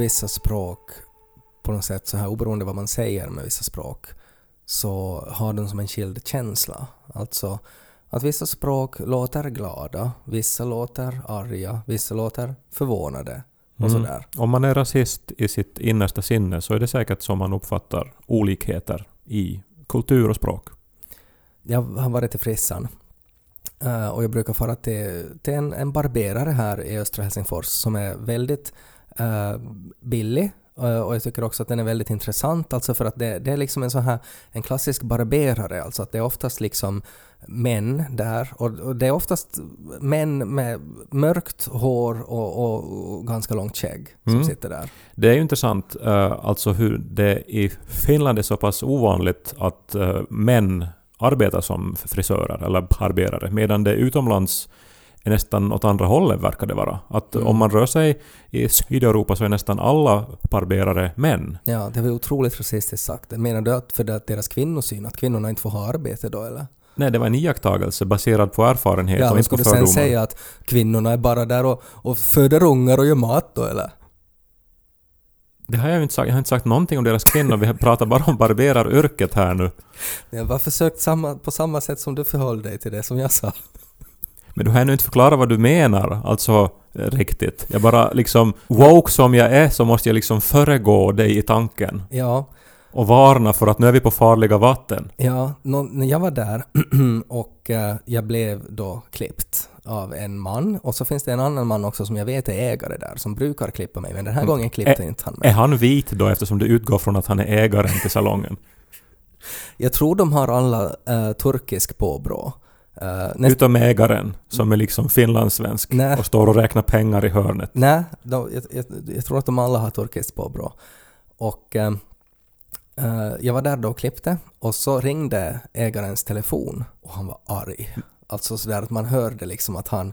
vissa språk på något sätt så här oberoende vad man säger med vissa språk så har de som en skild känsla. Alltså att vissa språk låter glada, vissa låter arga, vissa låter förvånade och Mm. sådär. Om man är rasist i sitt innersta sinne så är det säkert så man uppfattar olikheter i kultur och språk. Jag har varit i frissan eh, och jag brukar fara till, till en, en barberare här i östra Helsingfors som är väldigt billig eh, och jag tycker också att den är väldigt intressant alltså för att det, det är liksom en sån här en klassisk barberare alltså att det är oftast liksom män där och, och det är oftast män med mörkt hår och, och, ganska långt skägg som Mm. sitter där. Det är ju intressant eh, alltså hur det i Finland är så pass ovanligt att eh, män arbetar som frisörer eller barberare medan det utomlands är nästan åt andra hållet verkar det vara. Att Mm. om man rör sig i Sydeuropa så är nästan alla barberare män. Ja, det var otroligt rasistiskt sagt. Menar du att för det deras kvinnosyn, att kvinnorna inte får ha arbete då eller? Nej, det var en iakttagelse baserad på erfarenhet Ja, och inte på skulle du sen fördomar. säga att kvinnorna är bara där och, och föder ungar och gör mat då eller? Det har jag inte sagt. Jag har inte sagt någonting om deras kvinnor. Vi pratar bara om barberaryrket här nu. Jag har bara försökt samma, på samma sätt som du förhöll dig till det som jag sa. Men du har ännu inte förklarat vad du menar, alltså riktigt. Jag bara liksom, woke som jag är så måste jag liksom föregå dig i tanken. Ja, Och varna för att nu är vi på farliga vatten. ja när jag var där och eh, jag blev då klippt av en man och så finns det en annan man också som jag vet är ägare där som brukar klippa mig men den här Mm. gången klippte Ä- inte han Är mig. han vit då eftersom du utgår från att han är ägaren till salongen? Jag tror de har alla uh, turkisk påbrå. Uh, näst, Utom ägaren som är liksom finlandssvensk Nej. och står och räknar pengar i hörnet. Nej, jag, jag, jag tror att de alla har turkiskt påbrå. Och eh, eh, jag var där då och klippte och så ringde ägarens telefon och han var arg. Alltså sådär att man hörde liksom att han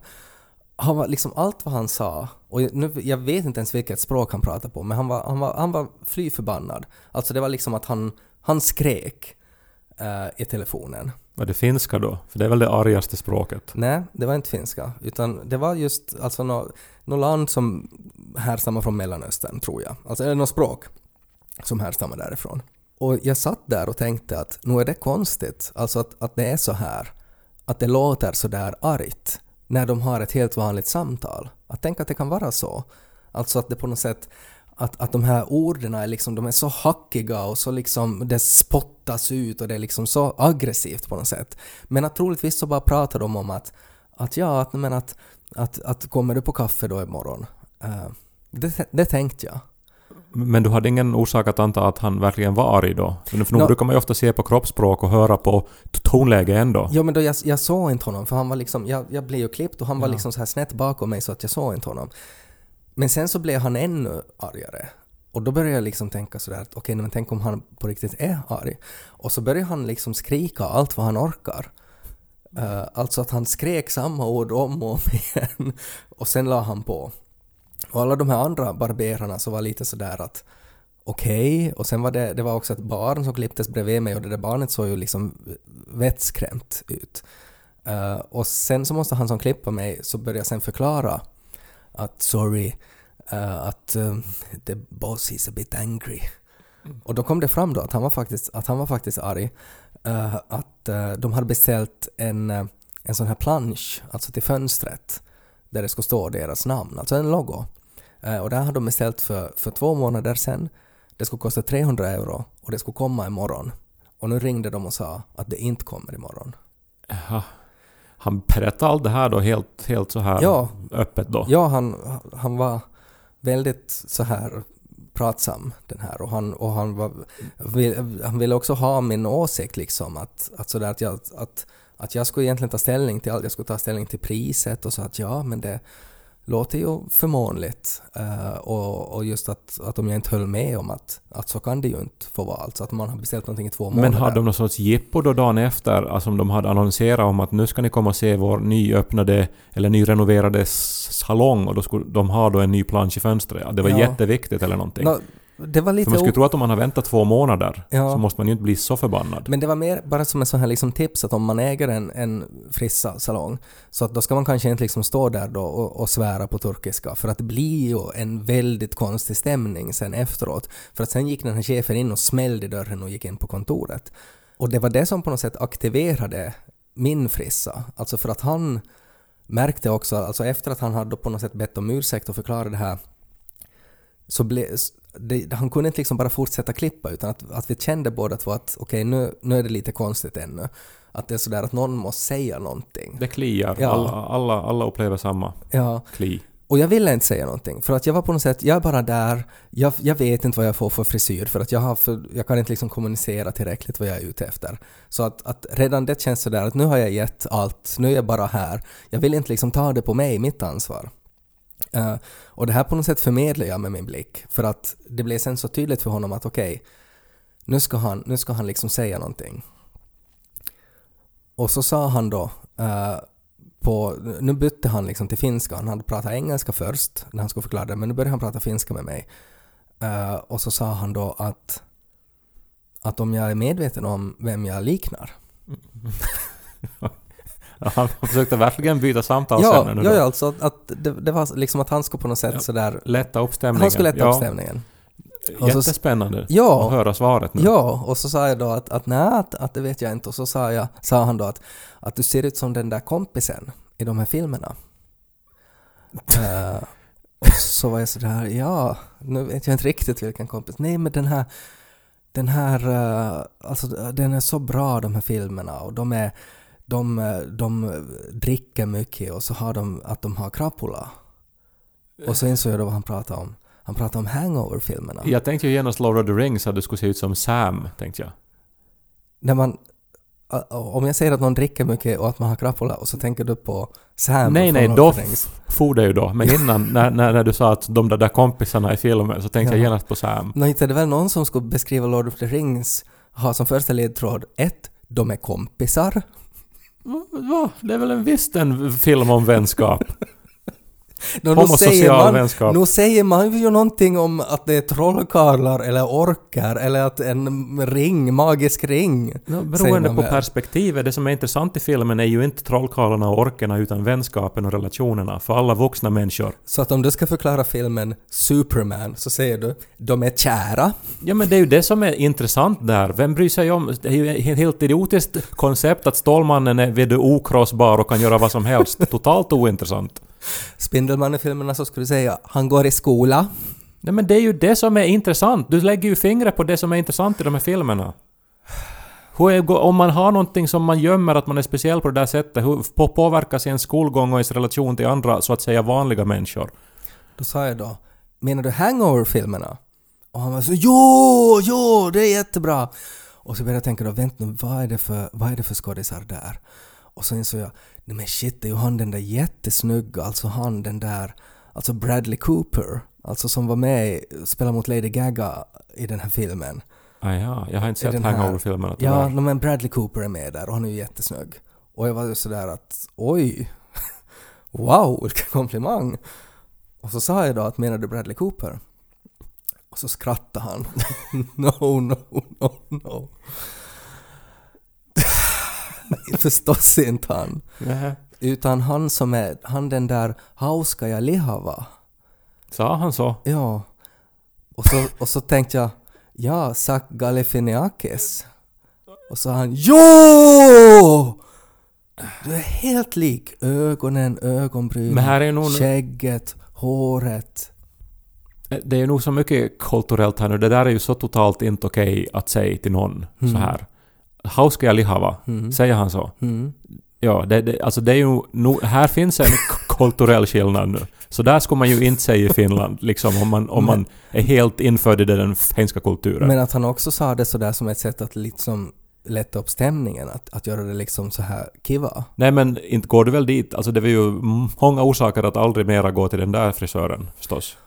han var liksom allt vad han sa, och nu, jag vet inte ens vilket språk han pratade på, men han var, han var, han var fly förbannad. Alltså det var liksom att han, han skrek eh, i telefonen. Var det finska då? För det är väl det argaste språket. Nej, det var inte finska, utan det var just alltså något land som härstammar från Mellanöstern, tror jag. Alltså, eller något språk som härstammar därifrån. Och jag satt där och tänkte att nu är det konstigt, alltså att, att det är så här, att det låter så där argt när de har ett helt vanligt samtal. Att tänka att det kan vara så. Alltså att det på något sätt att, att de här orden är liksom, de är så hackiga och så liksom det spottas ut och det är liksom så aggressivt på något sätt. Men att troligtvis så bara pratar de om att, att ja, att, men att, att, att kommer du på kaffe då imorgon? Uh, det, det tänkte jag. Men du hade ingen orsak att anta att han verkligen var arg då? För nu Nå- brukar man ju ofta se på kroppsspråk och höra på tonläge ändå. Ja men då jag, jag såg inte honom för han var liksom, jag, jag blev ju klippt och han var Ja. liksom så här snett bakom mig så att jag såg inte honom. Men sen så blev han ännu argare. Och då började jag liksom tänka sådär att okej, men tänk om han på riktigt är arg. Och så började han liksom skrika allt vad han orkar. Uh, alltså att han skrek samma ord om och om igen. Och sen la han på. Och alla de här andra barberarna så var lite sådär att okej, och sen var det, det var också ett barn som klipptes bredvid mig och det där barnet såg ju liksom vettskrämt ut. Uh, och sen så måste han som klippa mig så börja sen förklara att sorry, eh, att uh, the boss is a bit angry. Och då kom det fram då att han var faktiskt, att han var faktiskt arg. eh, att de hade beställt en, en sån här plansch, alltså till fönstret, där det skulle stå deras namn, alltså en logo. Och där hade de beställt för, för två månader sedan. Det skulle kosta 300 euro och det skulle komma imorgon. Och nu ringde de och sa att det inte kommer imorgon. Jaha. Han berättade allt det här då helt, helt så här Ja, öppet då? ja han, han var väldigt så här pratsam den här. Och han, och han, var, vill, han ville också ha min åsikt liksom att, att sådär att jag, att, att jag skulle egentligen ta ställning till allt, jag skulle ta ställning till priset och så att ja men det låter ju förmånligt Eh, och, och just att, att om jag inte höll med om att, att så kan det ju inte få vara alltså att man har beställt någonting i två månader. Men hade de någon sorts jippo då dagen efter, alltså om de hade annonserat om att nu ska ni komma och se vår nyöppnade eller nyrenoverade salong och då skulle de ha då en ny plansch i fönstret? Ja, Det var Ja. jätteviktigt eller någonting? Nå, det var För lite... man skulle tro att om man har väntat två månader Ja. så måste man ju inte bli så förbannad. Men det var mer bara som en sån här liksom tips att om man äger en, en frissa-salong så att då ska man kanske inte liksom stå där då och, och svära på turkiska för att det blir ju en väldigt konstig stämning sen efteråt. För att sen gick den här chefen in och smällde dörren och gick in på kontoret. Och det var det som på något sätt aktiverade min frissa. Alltså för att han märkte också, alltså efter att han hade på något sätt bett om ursäkt och förklarat det här så ble, det, han kunde inte liksom bara fortsätta klippa utan att, att vi kände båda två att okej nu, nu är det lite konstigt ännu. Att det är sådär att någon måste säga någonting. Det kliar. Ja. Alla, alla, alla upplever samma Ja, kli. och jag ville inte säga någonting för att jag var på något sätt, jag är bara där, jag, jag vet inte vad jag får för frisyr för att jag, har för, jag kan inte liksom kommunicera tillräckligt vad jag är ute efter. Så att, att redan det känns sådär att nu har jag gett allt, nu är jag bara här. Jag vill inte liksom ta det på mig, mitt ansvar. Uh, och det här på något sätt förmedlar jag med min blick för att det blev sen så tydligt för honom att okej, nu ska han, nu ska han liksom säga någonting. Och så sa han då, uh, på, nu bytte han liksom till finska, han hade pratat engelska först när han skulle förklara det, men nu började han prata finska med mig. Uh, och så sa han då att, att om jag är medveten om vem jag liknar. Mm. Han försökte verkligen byta samtalsämne ja, ja, alltså att, att det, det var liksom att han skulle på något sätt Ja. sådär, Lätta upp stämningen. han skulle lätta ja. upp stämningen. Och så- Jättespännande Ja. att höra svaret nu. Ja, och så sa jag då att, att nej, att, att det vet jag inte. Och så sa, jag, sa han då att, att du ser ut som den där kompisen i de här filmerna. Och så var jag sådär, ja, nu vet jag inte riktigt vilken kompis. Nej, men den här, den här, eh, alltså den är så bra de här filmerna och de är, de, eh, de dricker mycket och så har de, att de har krapula. Och så insåg jag då vad han pratade om. Han pratade om hangover-filmerna. Jag tänkte ju genast Lord of the Rings att du skulle se ut som Sam, tänkte jag. när man ä- om jag säger att någon dricker mycket och att man har krapula och så tänker du på Sam nej, nej, då for det ju då. Men innan, när, när, när du sa att de där, där kompisarna i filmen, så tänkte Ja. jag genast på Sam. Nå, inte är det väl någon som skulle beskriva Lord of the Rings ha som första ledtråd ett, de är kompisar. Va? Det är väl en visst en film om vänskap? Säger Homosocial man, vänskap. nu säger man ju någonting om att det är trollkarlar eller orkar eller att en ring, magisk ring. No, beroende på väl. perspektivet. Det som är intressant i filmen är ju inte trollkarlarna och orkerna utan vänskapen och relationerna för alla vuxna människor. Så att om du ska förklara filmen Superman så säger du de är kära. Ja men det är ju det som är intressant där. Vem bryr sig om... Det är ju ett helt idiotiskt koncept att Stålmannen är vid okrossbar och kan göra vad som helst. Totalt ointressant. Spindelmannen-filmerna så skulle du säga han går i skola. Nej men det är ju det som är intressant. Du lägger ju fingret på det som är intressant i de här filmerna. Hur om man har någonting som man gömmer att man är speciell på det där sättet, hur på- påverkas ens skolgång och ens relation till andra så att säga vanliga människor? Då sa jag då, menar du Hangover-filmerna? Och han var så jo, jo, det är jättebra. Och så började jag tänka då, vänta nu, vad är det för, vad är det för skådisar där? Och så insåg jag, men shit, det är ju han den där jättesnygga, alltså han den där, alltså Bradley Cooper, alltså som var med, spelade mot Lady Gaga i den här filmen. Ah, ja, jag har inte sett Hangover-filmerna Ja, no, men Bradley Cooper är med där och han är ju jättesnygg. Och jag var ju sådär att oj, wow, vilken komplimang. Och så sa jag då att menar du Bradley Cooper? Och så skrattade han. no, no, no, no. Förstås inte han. Nähä. Utan han som är, han den där Hauskaja Lihava. Sa han så? Ja. Och så, och så tänkte jag, ja, Sak Galifianakis. Och så han, jo! Du är helt lik. Ögonen, ögonbrynen, nog... skägget, håret. Det är nog så mycket kulturellt här nu. Det där är ju så totalt inte okej att säga till någon så Mm. här. Hauska lihava? Mm. Säger han så? Mm. Ja, det, det, alltså det är ju... nog- här finns en kulturell skillnad nu. Så där skulle man ju inte säga i Finland, liksom om man, om man är helt infödd i den finska kulturen. Men att han också sa det sådär som ett sätt att liksom lätta upp stämningen, att, att göra det liksom så här kiva. Nej men inte går du väl dit? Alltså det är ju många orsaker att aldrig mera gå till den där frisören förstås.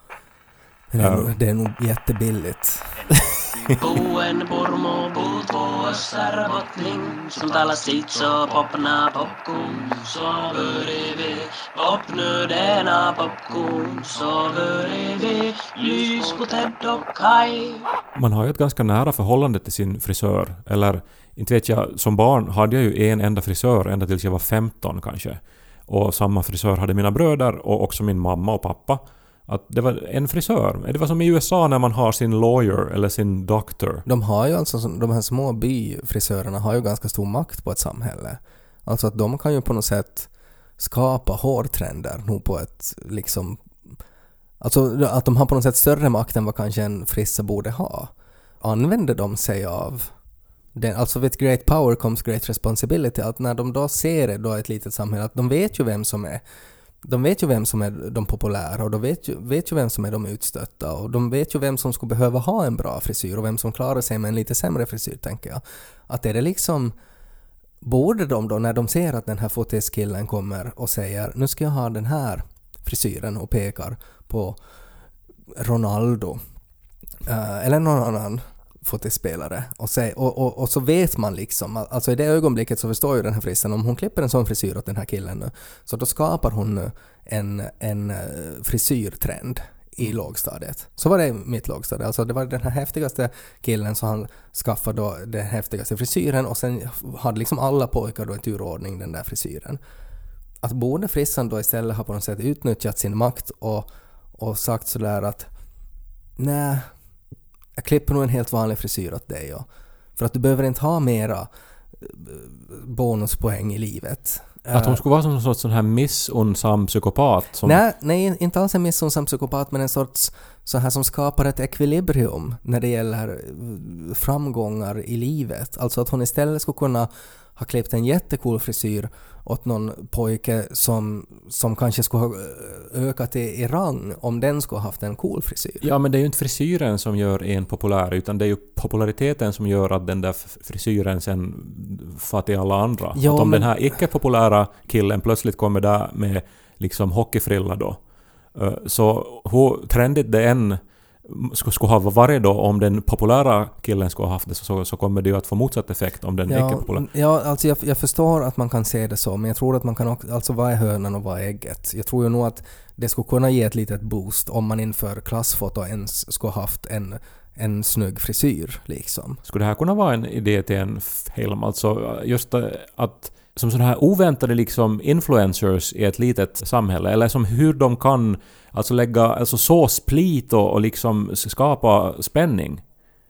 Men det, är Ja. nog, det är nog jättebilligt. Bo och pormo, som talar sitt så popna popcorn så Popp nu denna popcorn så vi Lys på Ted och Kaj Man har ju ett ganska nära förhållande till sin frisör. Eller, inte vet jag, som barn hade jag ju en enda frisör ända tills jag var 15 kanske. Och samma frisör hade mina bröder och också min mamma och pappa. Att det var en frisör. Det var som i USA när man har sin lawyer eller sin doctor. De har ju alltså, de här små byfrisörerna har ju ganska stor makt på ett samhälle. Alltså att de kan ju på något sätt skapa hårtrender nog på ett liksom... Alltså att de har på något sätt större makt än vad kanske en frissa borde ha. Använder de sig av den, alltså with great power comes great responsibility. Att när de då ser det då ett litet samhälle, att de vet ju vem som är de vet ju vem som är de populära och de vet ju, vet ju vem som är de utstötta och de vet ju vem som skulle behöva ha en bra frisyr och vem som klarar sig med en lite sämre frisyr, tänker jag. Att är det liksom... Borde de då, när de ser att den här fotiskillen kommer och säger nu ska jag ha den här frisyren och pekar på Ronaldo eh, eller någon annan fotispelare och, och, och, och så vet man liksom, alltså i det ögonblicket så förstår ju den här frissan om hon klipper en sån frisyr åt den här killen nu så då skapar hon nu en, en eh, frisyrtrend i lågstadiet. Så var det i mitt lågstadie. Alltså det var den här häftigaste killen så han skaffade då den häftigaste frisyren och sen hade liksom alla pojkar då i turordning den där frisyren. Att borde frissan då istället ha på något sätt utnyttjat sin makt och, och sagt sådär att nej, jag klipper nog en helt vanlig frisyr åt dig och, för att du behöver inte ha mera eh, bonuspoäng i livet. Att hon Eh, skulle vara som en sorts sån här missunnsam psykopat. Som, Nej, nej, inte alls en missunnsam psykopat men en sorts så här som skapar ett ekvilibrium när det gäller eh, framgångar i livet. Alltså att hon istället skulle kunna ha klippt en jättecool frisyr åt någon pojke som, som kanske skulle ha eh, ökat i, i rang om den skulle ha haft en cool frisyr. Ja, men det är ju inte frisyren som gör en populär, utan det är ju populariteten som gör att den där frisyren sen far till alla andra. Ja, att om men- den här icke-populära killen plötsligt kommer där med liksom hockeyfrilla då, eh, så hur trendigt det än skulle, ha varit då om den populära killen skulle ha haft det så, så kommer det ju att få motsatt effekt om den Ja, icke-populära. ja alltså jag, jag förstår att man kan se det så, men jag tror att man kan också, alltså vad är hönan och vad är ägget? Jag tror ju nog att det skulle kunna ge ett litet boost om man inför klassfoto ens skulle haft en, en snygg frisyr liksom. Skulle det här kunna vara en idé till en film? Alltså just eh, att som sådana här oväntade liksom influencers i ett litet samhälle, eller som hur de kan alltså lägga, alltså så split och, och liksom skapa spänning.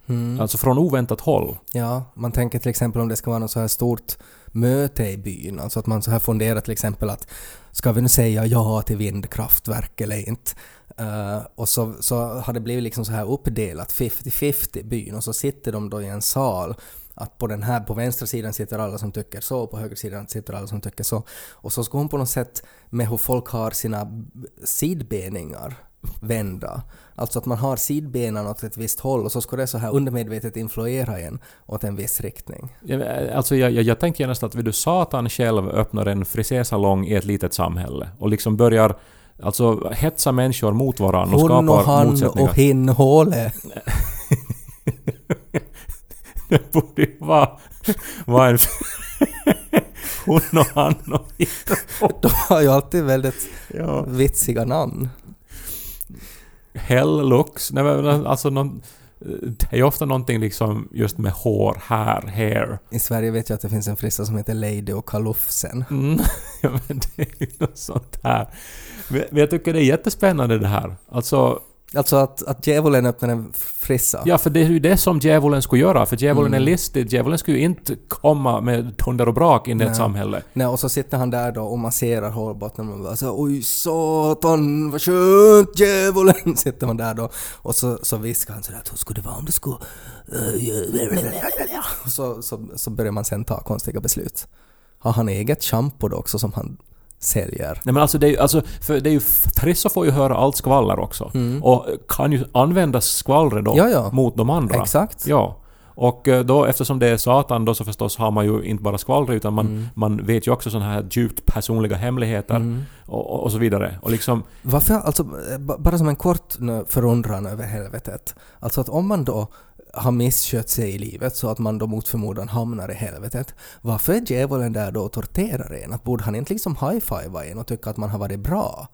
Mm. Alltså från oväntat håll. Ja, man tänker till exempel om det ska vara något så här stort möte i byn, alltså att man så här funderar till exempel att ska vi nu säga ja till vindkraftverk eller inte? Eh, och så, så har det blivit liksom så här uppdelat 50-50 byn och så sitter de då i en sal att på den här, på vänstra sidan sitter alla som tycker så, på höger sidan sitter alla som tycker så. Och så ska hon på något sätt med hur folk har sina sidbeningar vända. Alltså att man har sidbenen åt ett visst håll och så ska det så här undermedvetet influera en åt en viss riktning. Ja, Alltså jag, jag, jag tänker genast att vill du Satan själv öppnar en frisersalong i ett litet samhälle och liksom börjar alltså hetsa människor mot varandra och Hon och skapar han motsättningar. och hin håle. Det borde ju vara, vara en... Hon och han och De har ju alltid väldigt ja. vitsiga namn. Hell looks. Nej, men alltså någon, det är ofta någonting liksom just med hår, här, hair. I Sverige vet jag att det finns en frissa som heter Lady och Kalufsen. Mm. Ja, men det är ju något sånt här. Men men jag tycker det är jättespännande det här. Alltså, Alltså att, att djävulen öppnar en frissa. ja för det är ju det som djävulen skulle göra. För djävulen Mm. är listig. Djävulen skulle ju inte komma med tunder och brak in i ett samhälle. Nej, och så sitter han där då och masserar hårbotten och bara så oj satan vad skönt djävulen sitter man där då och så, så viskar han sådär hur skulle det vara om du skulle och så, så, så börjar man sen ta konstiga beslut. Har han eget shampoo då också som han säljer? Nej men alltså det är alltså, för det är ju, Frissa får ju höra allt skvaller också. Mm. Och kan ju använda skvallret då Ja, ja. mot de andra. Exakt. Ja. Och eh, då eftersom det är Satan då så förstås har man ju inte bara skvallret utan man, Mm. man vet ju också sådana här djupt personliga hemligheter Mm. och, och, så vidare. Och liksom... Varför, alltså, eh, ba- bara som en kort nu förundran över helvetet. Alltså att om man då har misskött sig i livet så att man då mot förmodan hamnar i helvetet. Varför är djävulen där då och torterar en? Att borde han inte liksom high-fivea en och tycka att man har varit bra?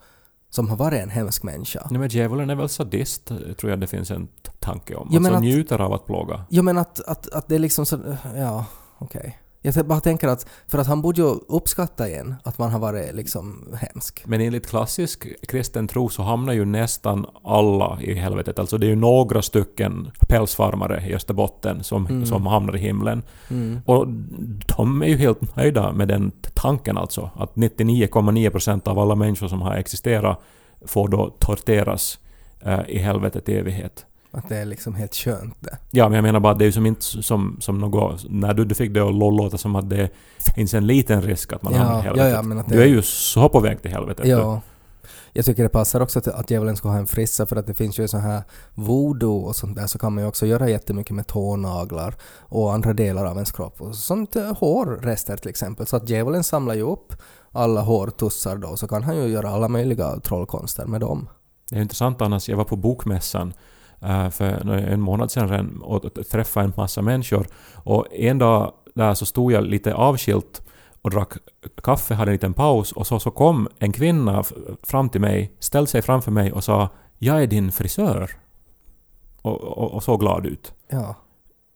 Som har varit en hemsk människa. Nej men djävulen är väl sadist, tror jag det finns en tanke om. Ja, alltså att- njuter av att plåga. Jo men att, att, att det är liksom så... Ja, okej. Jag bara tänker att, för att han borde ju uppskatta en, att man har varit liksom hemsk. Men enligt klassisk kristen tro så hamnar ju nästan alla i helvetet. Alltså det är ju några stycken pälsfarmare i Österbotten som, Mm. som hamnar i himlen. Mm. Och de är ju helt nöjda med den tanken alltså. Att 99,9% av alla människor som har existerat får då torteras eh, i helvetet i evighet. Att det är liksom helt skönt det. Ja, men jag menar bara att det är ju som inte som, som något... När du, du fick det att låta som att det finns en liten risk att man Ja, hamnar i ja, helvetet. ja, men att Du det- är ju så på väg till helvetet. Ja. Jag tycker det passar också att, att djävulen ska ha en frissa för att det finns ju så här voodoo och sånt där så kan man ju också göra jättemycket med tånaglar och andra delar av ens kropp. Och sånt eh, hårrester till exempel. Så att djävulen samlar ju upp alla hårtussar då så kan han ju göra alla möjliga trollkonster med dem. Det är intressant annars, jag var på bokmässan för en månad sedan och t- träffade en massa människor. Och en dag där så stod jag lite avskilt och drack kaffe, hade en liten paus och så, så kom en kvinna fram till mig, ställde sig framför mig och sa ”Jag är din frisör” och, och, och såg glad ut. Ja.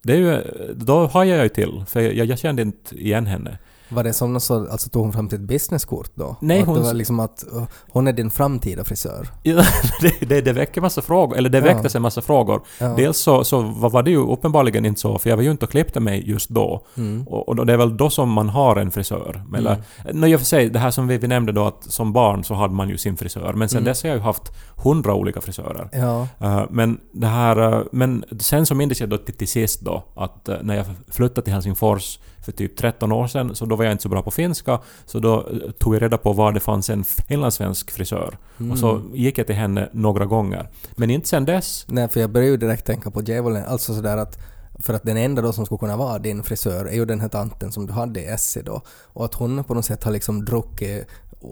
Det är ju, då hajade jag ju till, för jag, jag kände inte igen henne. Var det som något så, alltså tog hon fram till ett businesskort då? Nej, att hon- Det var liksom att uh, hon är din framtida frisör. Ja, det, det, det väcker massa frågor, eller det Ja. väcktes en massa frågor. Ja. Dels så, så var det ju uppenbarligen inte så, för jag var ju inte och klippte mig just då. Mm. Och, och det är väl då som man har en frisör. Eller, Mm. Nej, och för sig, det här som vi, vi nämnde då att som barn så hade man ju sin frisör. Men sen Mm. dess har jag ju haft hundra olika frisörer. Ja. Eh, men det här... eh, men sen så minns jag då till, till sist då att eh, när jag flyttade till Helsingfors för typ 13 år sedan, så då var jag inte så bra på finska, så då eh, tog jag reda på var det fanns en finlandssvensk frisör. Mm. Och så gick jag till henne några gånger. Men inte sen dess. Nej, för jag började ju direkt tänka på djävulen, alltså sådär att för att den enda då som skulle kunna vara din frisör är ju den här tanten som du hade i Essie då. Och att hon på något sätt har liksom druckit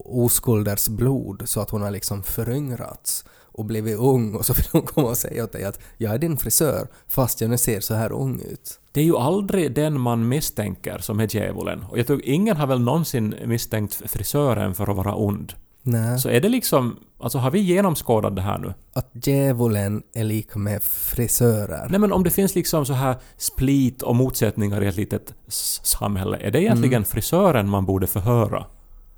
oskulders blod så att hon har liksom föryngrats och blivit ung och så vill hon komma och säga åt dig att jag är din frisör fast jag nu ser så här ung ut. Det är ju aldrig den man misstänker som är djävulen. Och jag tror ingen har väl någonsin misstänkt frisören för att vara ond. Nej. Så är det liksom... Alltså har vi genomskådat det här nu? Att djävulen är lika med frisörer. Nej men om det finns liksom så här split och motsättningar i ett litet samhälle, är det egentligen Mm. frisören man borde förhöra?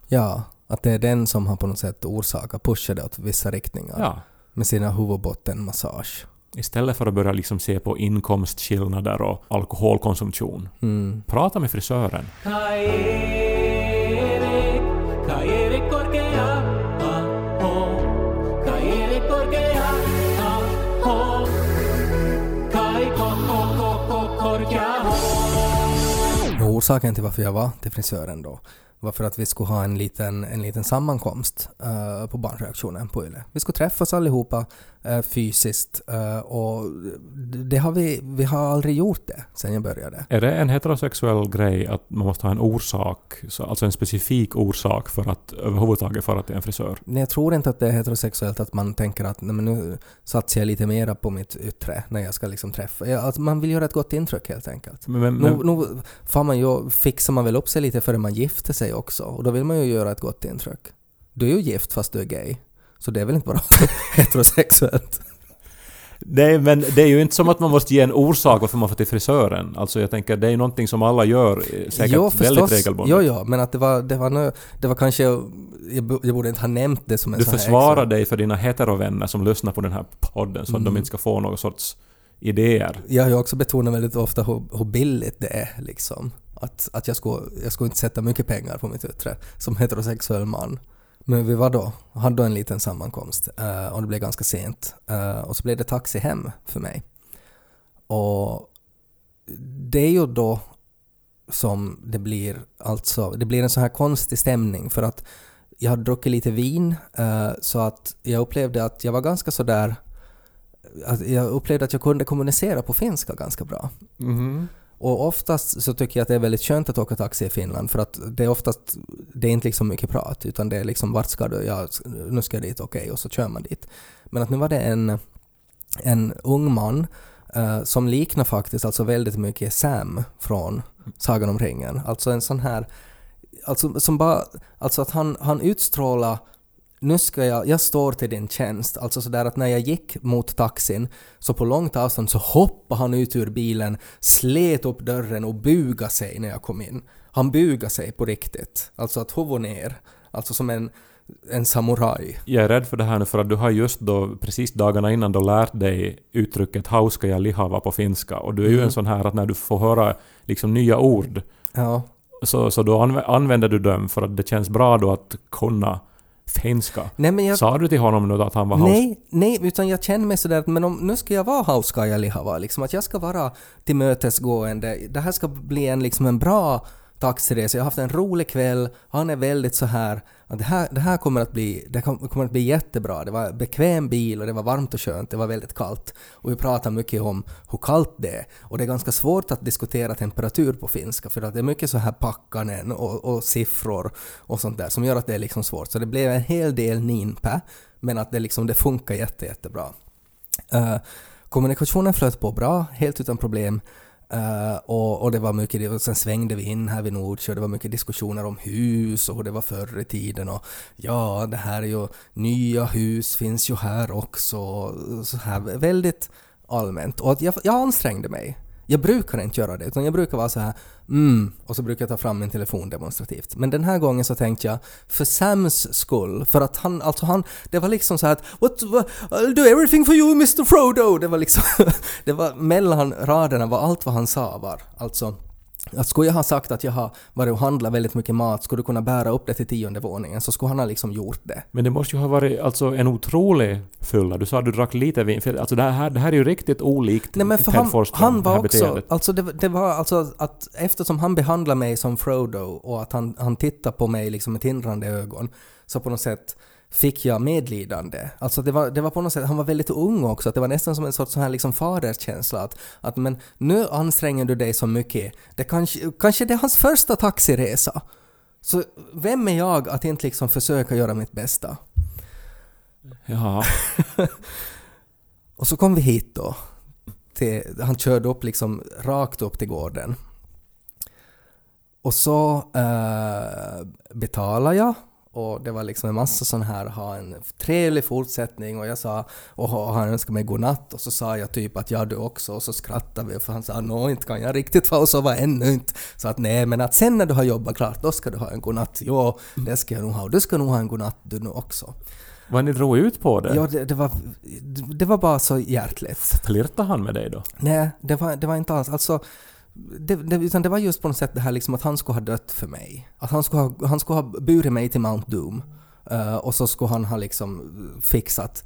Ja, att det är den som har på något sätt orsakat, pushat det åt vissa riktningar. Ja. Med sina huvudbottenmassage. Istället för att börja liksom se på inkomstskillnader och alkoholkonsumtion. Mm. Prata med frisören. Orsaken till varför jag var till frisören då var för att vi skulle ha en liten, en liten sammankomst eh, på barnreaktionen på Yle. Vi skulle träffas allihopa uh, fysiskt eh, och det har vi, vi har aldrig gjort det sen jag började. Är det en heterosexuell grej att man måste ha en orsak, så- alltså en specifik orsak för att överhuvudtaget fara till en frisör? Nej, jag tror inte att det är heterosexuellt att man tänker att nej, men nu satsar jag lite mera på mitt yttre när jag ska liksom träffa. Att man vill göra ett gott intryck helt enkelt. Men, men, men, Nu, nu får man ju, fixar man väl upp sig lite före man gifter sig också och då vill man ju göra ett gott intryck. Du är ju gift fast du är gay. Så det är väl inte bara heterosexuellt? Nej, men det är ju inte som att man måste ge en orsak varför man får till frisören. Alltså jag tänker, det är ju någonting som alla gör eh, säkert väldigt regelbundet. Jo, jo, men att det var, det var, nu, det var kanske... Jag, bo- jag borde inte ha nämnt det som en Du försvarar dig för dina heterovänner som lyssnar på den här podden så att de Mm. inte ska få någon sorts idéer. Jag har ju också betonat väldigt ofta hur, hur billigt det är liksom. Att, att jag, skulle, jag skulle inte sätta mycket pengar på mitt yttre som heterosexuell man. Men vi var då, hade då en liten sammankomst eh, och det blev ganska sent. Eh, och så blev det taxi hem för mig. Och det är ju då som det blir alltså, det blir en så här konstig stämning för att jag hade druckit lite vin eh, så att jag upplevde att jag var ganska sådär att jag upplevde att jag kunde kommunicera på finska ganska bra. Mhm. Och oftast så tycker jag att det är väldigt skönt att åka taxi i Finland för att det är oftast, det är inte liksom mycket prat utan det är liksom vart ska du, ja nu ska jag dit, okej och så kör man dit. Men att nu var det en, en ung man uh, som liknar faktiskt alltså väldigt mycket Sam från Sagan om ringen. Alltså en sån här, alltså som bara, alltså att han, han utstrålar nu ska jag, jag står till din tjänst. Alltså sådär att när jag gick mot taxin så på långt avstånd så hoppade han ut ur bilen, slet upp dörren och bugade sig när jag kom in. Han bugade sig på riktigt. Alltså att huvudet ner. Alltså som en, en samuraj. Jag är rädd för det här nu för att du har just då precis dagarna innan då lärt dig uttrycket hauska lihava på finska och du är ju Mm. en sån här att när du får höra liksom nya ord Ja. så, så då anv- använder du dem för att det känns bra då att kunna finska. Nej men jag... Sa du till honom nu att han var haus... Nej, nej, utan jag känner mig sådär att men om, nu ska jag vara Hauskaja Lihava, liksom att jag ska vara tillmötesgående. Det här ska bli en, liksom en bra taxiresa. Jag har haft en rolig kväll. Han är väldigt så här att det här, det här kommer att bli, det kommer att bli jättebra. Det var bekväm bil och det var varmt och skönt. Det var väldigt kallt. Och vi pratar mycket om hur kallt det är. Och det är ganska svårt att diskutera temperatur på finska för att det är mycket så här packanen och, och siffror och sånt där som gör att det är liksom svårt. Så det blev en hel del ninpä men att det liksom det funkar jätte, jättebra. Uh, kommunikationen flöt på bra, helt utan problem. Uh, och, och det var mycket, och sen svängde vi in här vid Nordsjö, det var mycket diskussioner om hus och hur det var förr i tiden och ja, det här är ju, nya hus finns ju här också, så här väldigt allmänt. Och att jag, jag ansträngde mig. Jag brukar inte göra det, utan jag brukar vara så här mm, och så brukar jag ta fram min telefon demonstrativt. Men den här gången så tänkte jag, för Sams skull, för att han, alltså han, det var liksom så här att What, what, I'll do everything for you Mr Frodo! Det var liksom, det var mellan raderna var allt vad han sa var. Alltså, att skulle jag ha sagt att jag har varit och handlat väldigt mycket mat, skulle du kunna bära upp det till tionde våningen, så skulle han ha liksom gjort det. Men det måste ju ha varit alltså en otrolig fylla. Du sa att du drack lite vin. För Alltså det här, det här är ju riktigt olikt Nej men för han, Forsström, han det var också, beteendet. alltså det, det var alltså att eftersom han behandlade mig som Frodo och att han, han tittade på mig liksom med tindrande ögon så på något sätt fick jag medlidande. Alltså det var, det var på något sätt, han var väldigt ung också, att det var nästan som en sorts sån här liksom faderskänsla att, att men nu anstränger du dig så mycket, det kanske, kanske det är hans första taxiresa. Så vem är jag att inte liksom försöka göra mitt bästa? Ja. Och så kom vi hit då. Till, han körde upp liksom rakt upp till gården. Och så eh, betalade jag och det var liksom en massa sån här, ha en trevlig fortsättning och jag sa, och ha- han önskade mig godnatt och så sa jag typ att ja du också och så skrattade vi för han sa nå inte kan jag riktigt få sova ännu inte. Så att nej men att sen när du har jobbat klart då ska du ha en godnatt. Jo, det ska jag nog ha och du ska nog ha en godnatt du nu också. Vad ni drog ut på det? Ja, det, det, var, det var bara så hjärtligt. Flirtade han med dig då? Nej, det var, det var inte alls... Alltså, det, det, utan det var just på något sätt det här liksom att han skulle ha dött för mig. Att han skulle ha, han skulle ha burit mig till Mount Doom. Eh, och så skulle han ha liksom fixat,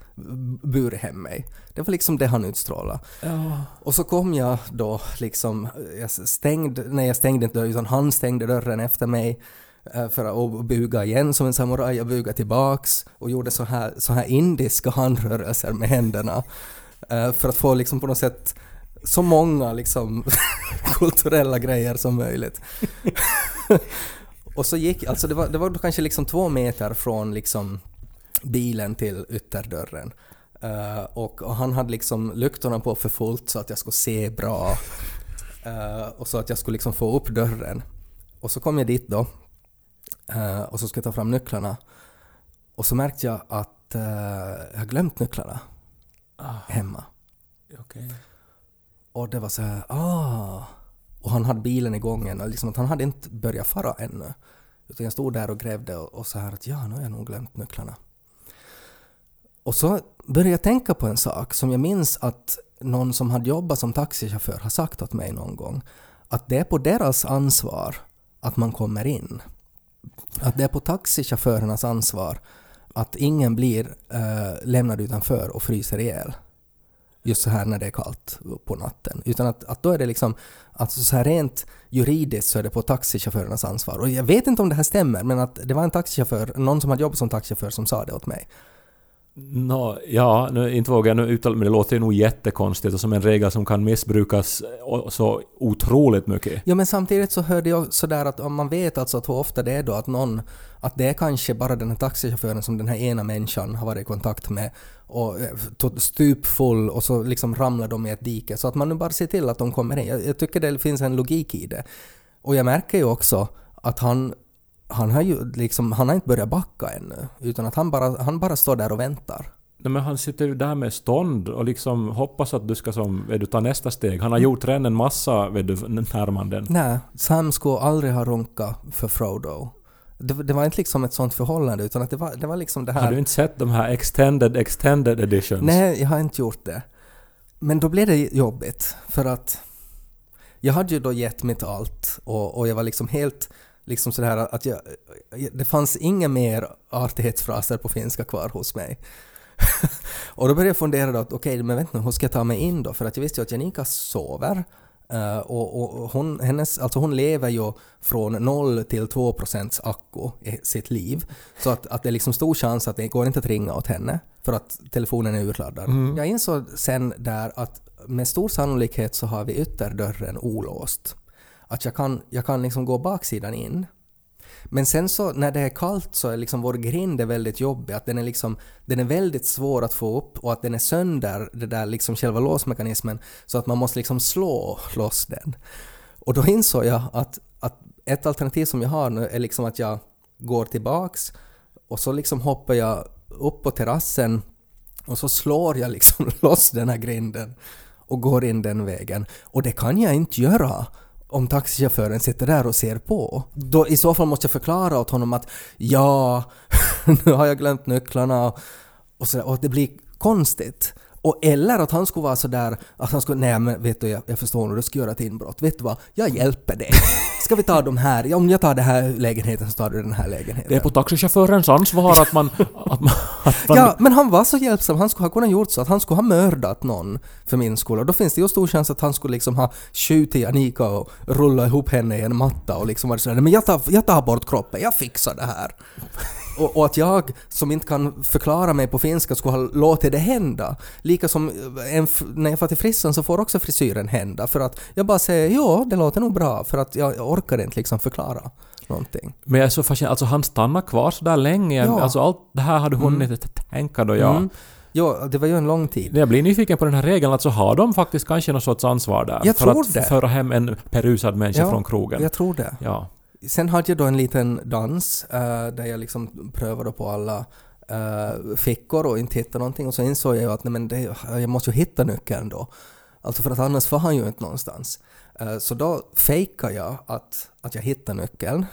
burit hem mig. Det var liksom det han utstrålade. Ja. Och så kom jag då liksom, jag stängde, nej jag stängde inte dörren utan han stängde dörren efter mig eh, för att buga igen som en samuraj. Jag bugade tillbaks och gjorde så här, så här indiska handrörelser med händerna eh, för att få liksom på något sätt så många liksom kulturella grejer som möjligt. och så gick, alltså det var, det var kanske liksom två meter från liksom bilen till ytterdörren. Eh, och, och han hade liksom lyktorna på för fullt så att jag skulle se bra. Eh, och så att jag skulle liksom få upp dörren. Och så kom jag dit då. eh, och så skulle jag ta fram nycklarna. Och så märkte jag att jag har glömt nycklarna hemma. Okej. Och det var så här, ah. Och han hade bilen igång än, och liksom att han hade inte börjat fara ännu. Utan jag stod där och grävde och, och så här att ja, nu har jag nog glömt nycklarna. Och så började jag tänka på en sak som jag minns att någon som hade jobbat som taxichaufför har sagt åt mig någon gång. Att det är på deras ansvar att man kommer in. Att det är på taxichaufförernas ansvar att ingen blir eh, lämnad utanför och fryser ihjäl just så här när det är kallt på natten. Utan att, att då är det liksom, alltså så här rent juridiskt så är det på taxichaufförernas ansvar. Och jag vet inte om det här stämmer, men att det var en taxichaufför, någon som hade jobbat som taxichaufför som sa det åt mig. Nå, ja, nu, inte vågar jag nu uttala men det låter ju nog jättekonstigt och som en regel som kan missbrukas så otroligt mycket. Ja men samtidigt så hörde jag sådär att om man vet alltså att hur ofta det är då att någon, att det är kanske bara den här taxichauffören som den här ena människan har varit i kontakt med och eh, stupfull och så liksom ramlar de i ett dike. Så att man nu bara ser till att de kommer in. Jag, jag tycker det finns en logik i det. Och jag märker ju också att han han har ju liksom, han har inte börjat backa ännu, utan att han bara, han bara står där och väntar. Nej, men han sitter ju där med stånd och liksom hoppas att du ska som, vet du, ta nästa steg. Han har gjort redan en massa vet du, närmanden. Nej, Sam skulle aldrig ha runkat för Frodo. Det, det var inte liksom ett sånt förhållande, utan att det var, det var liksom det här... Har du inte sett de här extended, extended editions? Nej, jag har inte gjort det. Men då blev det jobbigt, för att jag hade ju då gett mitt allt och, och jag var liksom helt liksom sådär att jag, det fanns inga mer artighetsfraser på finska kvar hos mig. och då började jag fundera då att okej, men vänta nu, hur ska jag ta mig in då? För att jag visste ju att Janika sover eh, och, och hon, hennes, alltså hon lever ju från 0 till 2 procents akku i sitt liv. Så att, att det är liksom stor chans att det går inte att ringa åt henne för att telefonen är urladdad. Jag insåg sen där att med stor sannolikhet så har vi ytterdörren olåst. Att jag kan, jag kan liksom gå baksidan in. Men sen så när det är kallt så är liksom vår grind är väldigt jobbig, att den är liksom, den är väldigt svår att få upp och att den är sönder, det där liksom själva låsmekanismen, så att man måste liksom slå loss den. Och då insåg jag att, att ett alternativ som jag har nu är liksom att jag går tillbaks och så liksom hoppar jag upp på terrassen och så slår jag liksom loss den här grinden och går in den vägen. Och det kan jag inte göra om taxichauffören sitter där och ser på. Då, I så fall måste jag förklara åt honom att ja, nu har jag glömt nycklarna och, och, så, och det blir konstigt. Och eller att han skulle vara sådär att han skulle, nej men vet du jag, jag förstår nu, du ska göra ett inbrott. Vet du vad, jag hjälper dig. Ska vi ta de här, ja, om jag tar den här lägenheten så tar du den här lägenheten. Det är på taxichaufförens ansvar att man... Att man, att man Ja, men han var så hjälpsam. Han skulle ha kunnat gjort så att han skulle ha mördat någon för min skull. Och då finns det ju stor chans att han skulle liksom ha skjutit Anika och rulla ihop henne i en matta och liksom varit sådär men jag tar, jag tar bort kroppen, jag fixar det här. Och, och att jag som inte kan förklara mig på finska skulle ha låtit det hända. Lika som en, f- när jag får till frissan så får också frisyren hända för att jag bara säger ja, det låter nog bra för att jag orkar inte liksom förklara någonting. Men jag är så fascinerad, alltså han stannar kvar så där länge. Ja. Alltså allt det här hade hunnit tänka då jag... Mm. Ja, det var ju en lång tid. Jag blir nyfiken på den här regeln, alltså har de faktiskt kanske någon sorts ansvar där? Jag för tror att det. föra hem en perusad människa Ja, från krogen? Jag tror det. Ja. Sen hade jag då en liten dans uh, där jag liksom prövade på alla uh, fickor och inte hittade någonting och så insåg jag ju att nej, men det, jag måste ju hitta nyckeln då. Alltså för att annars får han ju inte någonstans. Uh, så då fejkade jag att, att jag hittade nyckeln.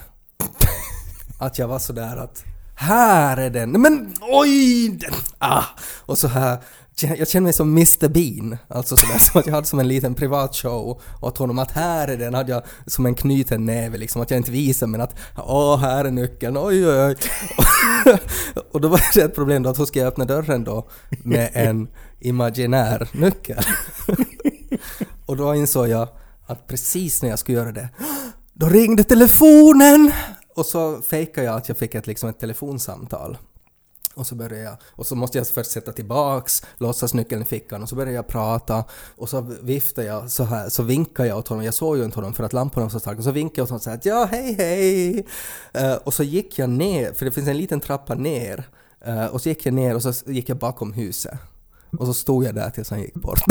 att jag var sådär att här är den, Nej, men oj! Den, ah! Och så här, jag känner mig som Mr Bean, alltså sådär som att jag hade som en liten privat show åt honom att här är den, hade jag som en knuten näve liksom, att jag inte visade men att åh, här är nyckeln, oj oj oj. och då var det ett problem då att hur ska jag öppna dörren då med en imaginär nyckel? och då insåg jag att precis när jag skulle göra det, då ringde telefonen! Och så fejkade jag att jag fick ett, liksom ett telefonsamtal. Och så börjar jag, och så måste jag först sätta tillbaks låtsasnyckeln i fickan och så började jag prata och så viftade jag så här, så vinkade jag åt honom, jag såg ju inte honom för att lamporna var så starka, och så vinkade jag åt honom så här att ja hej hej! Uh, och så gick jag ner, för det finns en liten trappa ner, uh, och så gick jag ner och så gick jag bakom huset. Och så stod jag där tills han gick bort.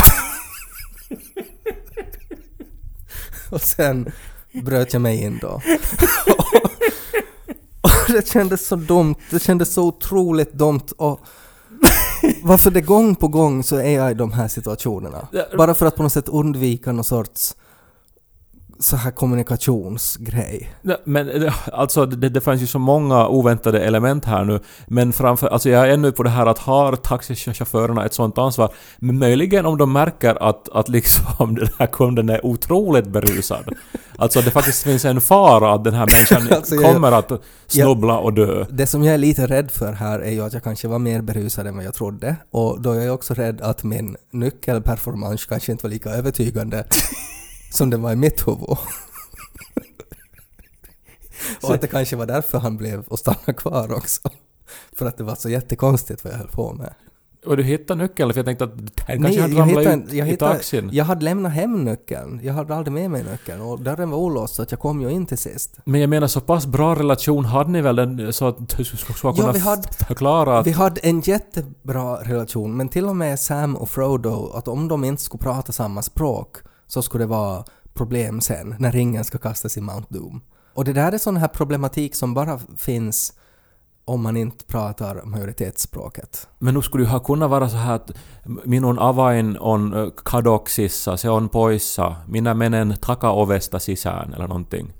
och sen bröt jag mig in då. Det kändes så dumt, det kändes så otroligt dumt och varför det gång på gång så är jag i de här situationerna. Bara för att på något sätt undvika någon sorts så här kommunikationsgrej. Men alltså det, det fanns ju så många oväntade element här nu. Men framför, alltså jag är ännu på det här att har taxichaufförerna ett sånt ansvar? Men möjligen om de märker att, att liksom den här kunden är otroligt berusad. Alltså det faktiskt finns en fara att den här människan Alltså, jag- kommer att snubbla och dö. Det som jag är lite rädd för här är ju att jag kanske var mer berusad än vad jag trodde. Och då är jag också rädd att min nyckelperformance kanske inte var lika övertygande som den var i mitt huvud. och att det kanske var därför han blev och stannade kvar också. för att det var så jättekonstigt vad jag höll på med. Och du hittade nyckeln, för jag tänkte att den kanske hade ramlat ut jag, i hittade, taxin. jag hade lämnat hem nyckeln. Jag hade aldrig med mig nyckeln och dörren var olåst så att jag kom ju in till sist. Men jag menar så pass bra relation hade ni väl den, så att du skulle kunna vi hade- förklara att... Vi hade en jättebra relation men till och med Sam och Frodo, att om de inte skulle prata samma språk så skulle det vara problem sen när ringen ska kastas i Mount Doom. Och det där är sån här problematik som bara finns om man inte pratar majoritetsspråket. Men nu skulle ju ha kunnat vara så här att minun avain on ö, kadoksissa, se on poissa, minä menen takaovesta sisään eller någonting.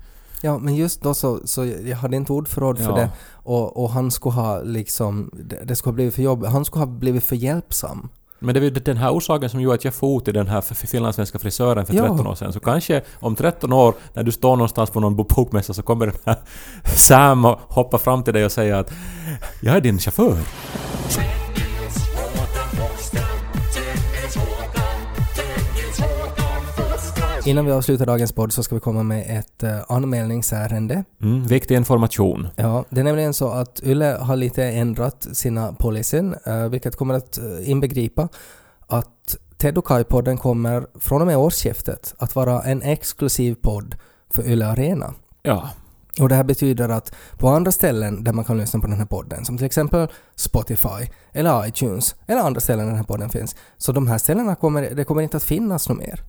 Ja, men just då så, så jag hade inte ordförråd för Ja. det och, och han skulle ha liksom, det, det skulle ha blivit för jobbigt, han skulle ha blivit för hjälpsam. Men det var ju den här orsaken som gjorde att jag for till den här finlandssvenska frisören för Ja. 13 år sedan. Så kanske om 13 år, när du står någonstans på någon bokmässa så kommer den här Sam och hoppar fram till dig och säger att jag är din chaufför. Innan vi avslutar dagens podd så ska vi komma med ett uh, anmälningsärende. Mm, viktig information. Ja, det är nämligen så att Yle har lite ändrat sina policyn, eh, vilket kommer att eh, inbegripa att Ted och Kai-podden kommer från och med årsskiftet att vara en exklusiv podd för Yle Arena. Ja. Och det här betyder att på andra ställen där man kan lyssna på den här podden, som till exempel Spotify eller iTunes eller andra ställen där den här podden finns, så de här ställena kommer, det kommer inte att finnas något mer.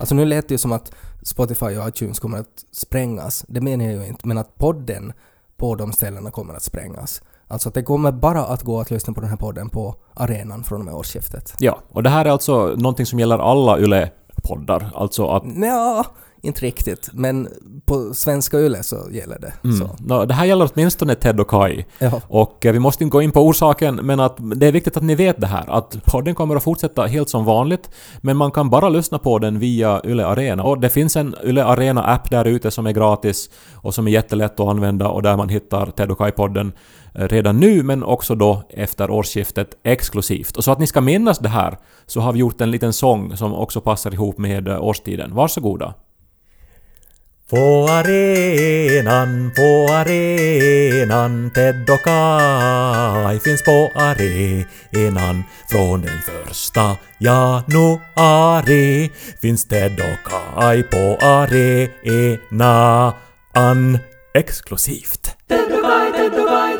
Alltså nu lät det ju som att Spotify och iTunes kommer att sprängas, det menar jag ju inte, men att podden på de ställena kommer att sprängas. Alltså att det kommer bara att gå att lyssna på den här podden på arenan från och med årsskiftet. Ja, och det här är alltså någonting som gäller alla YLE-poddar. Alltså att Ja, inte riktigt, men på svenska Yle så gäller det. Mm. Så. No, det här gäller åtminstone Ted och Kai. Ja. Och eh, vi måste inte gå in på orsaken, men att det är viktigt att ni vet det här. Att podden kommer att fortsätta helt som vanligt, men man kan bara lyssna på den via Yle Arena. Och det finns en Yle Arena-app där ute som är gratis och som är jättelätt att använda och där man hittar Ted och Kai-podden eh, redan nu, men också då efter årsskiftet exklusivt. Och så att ni ska minnas det här, så har vi gjort en liten sång som också passar ihop med eh, årstiden. Varsågoda. På arenan, på arenan, Ted och Kai finns på arenan. Från den första januari finns Ted och Kai på arenan exklusivt. Ted och Kai, Ted och Kai,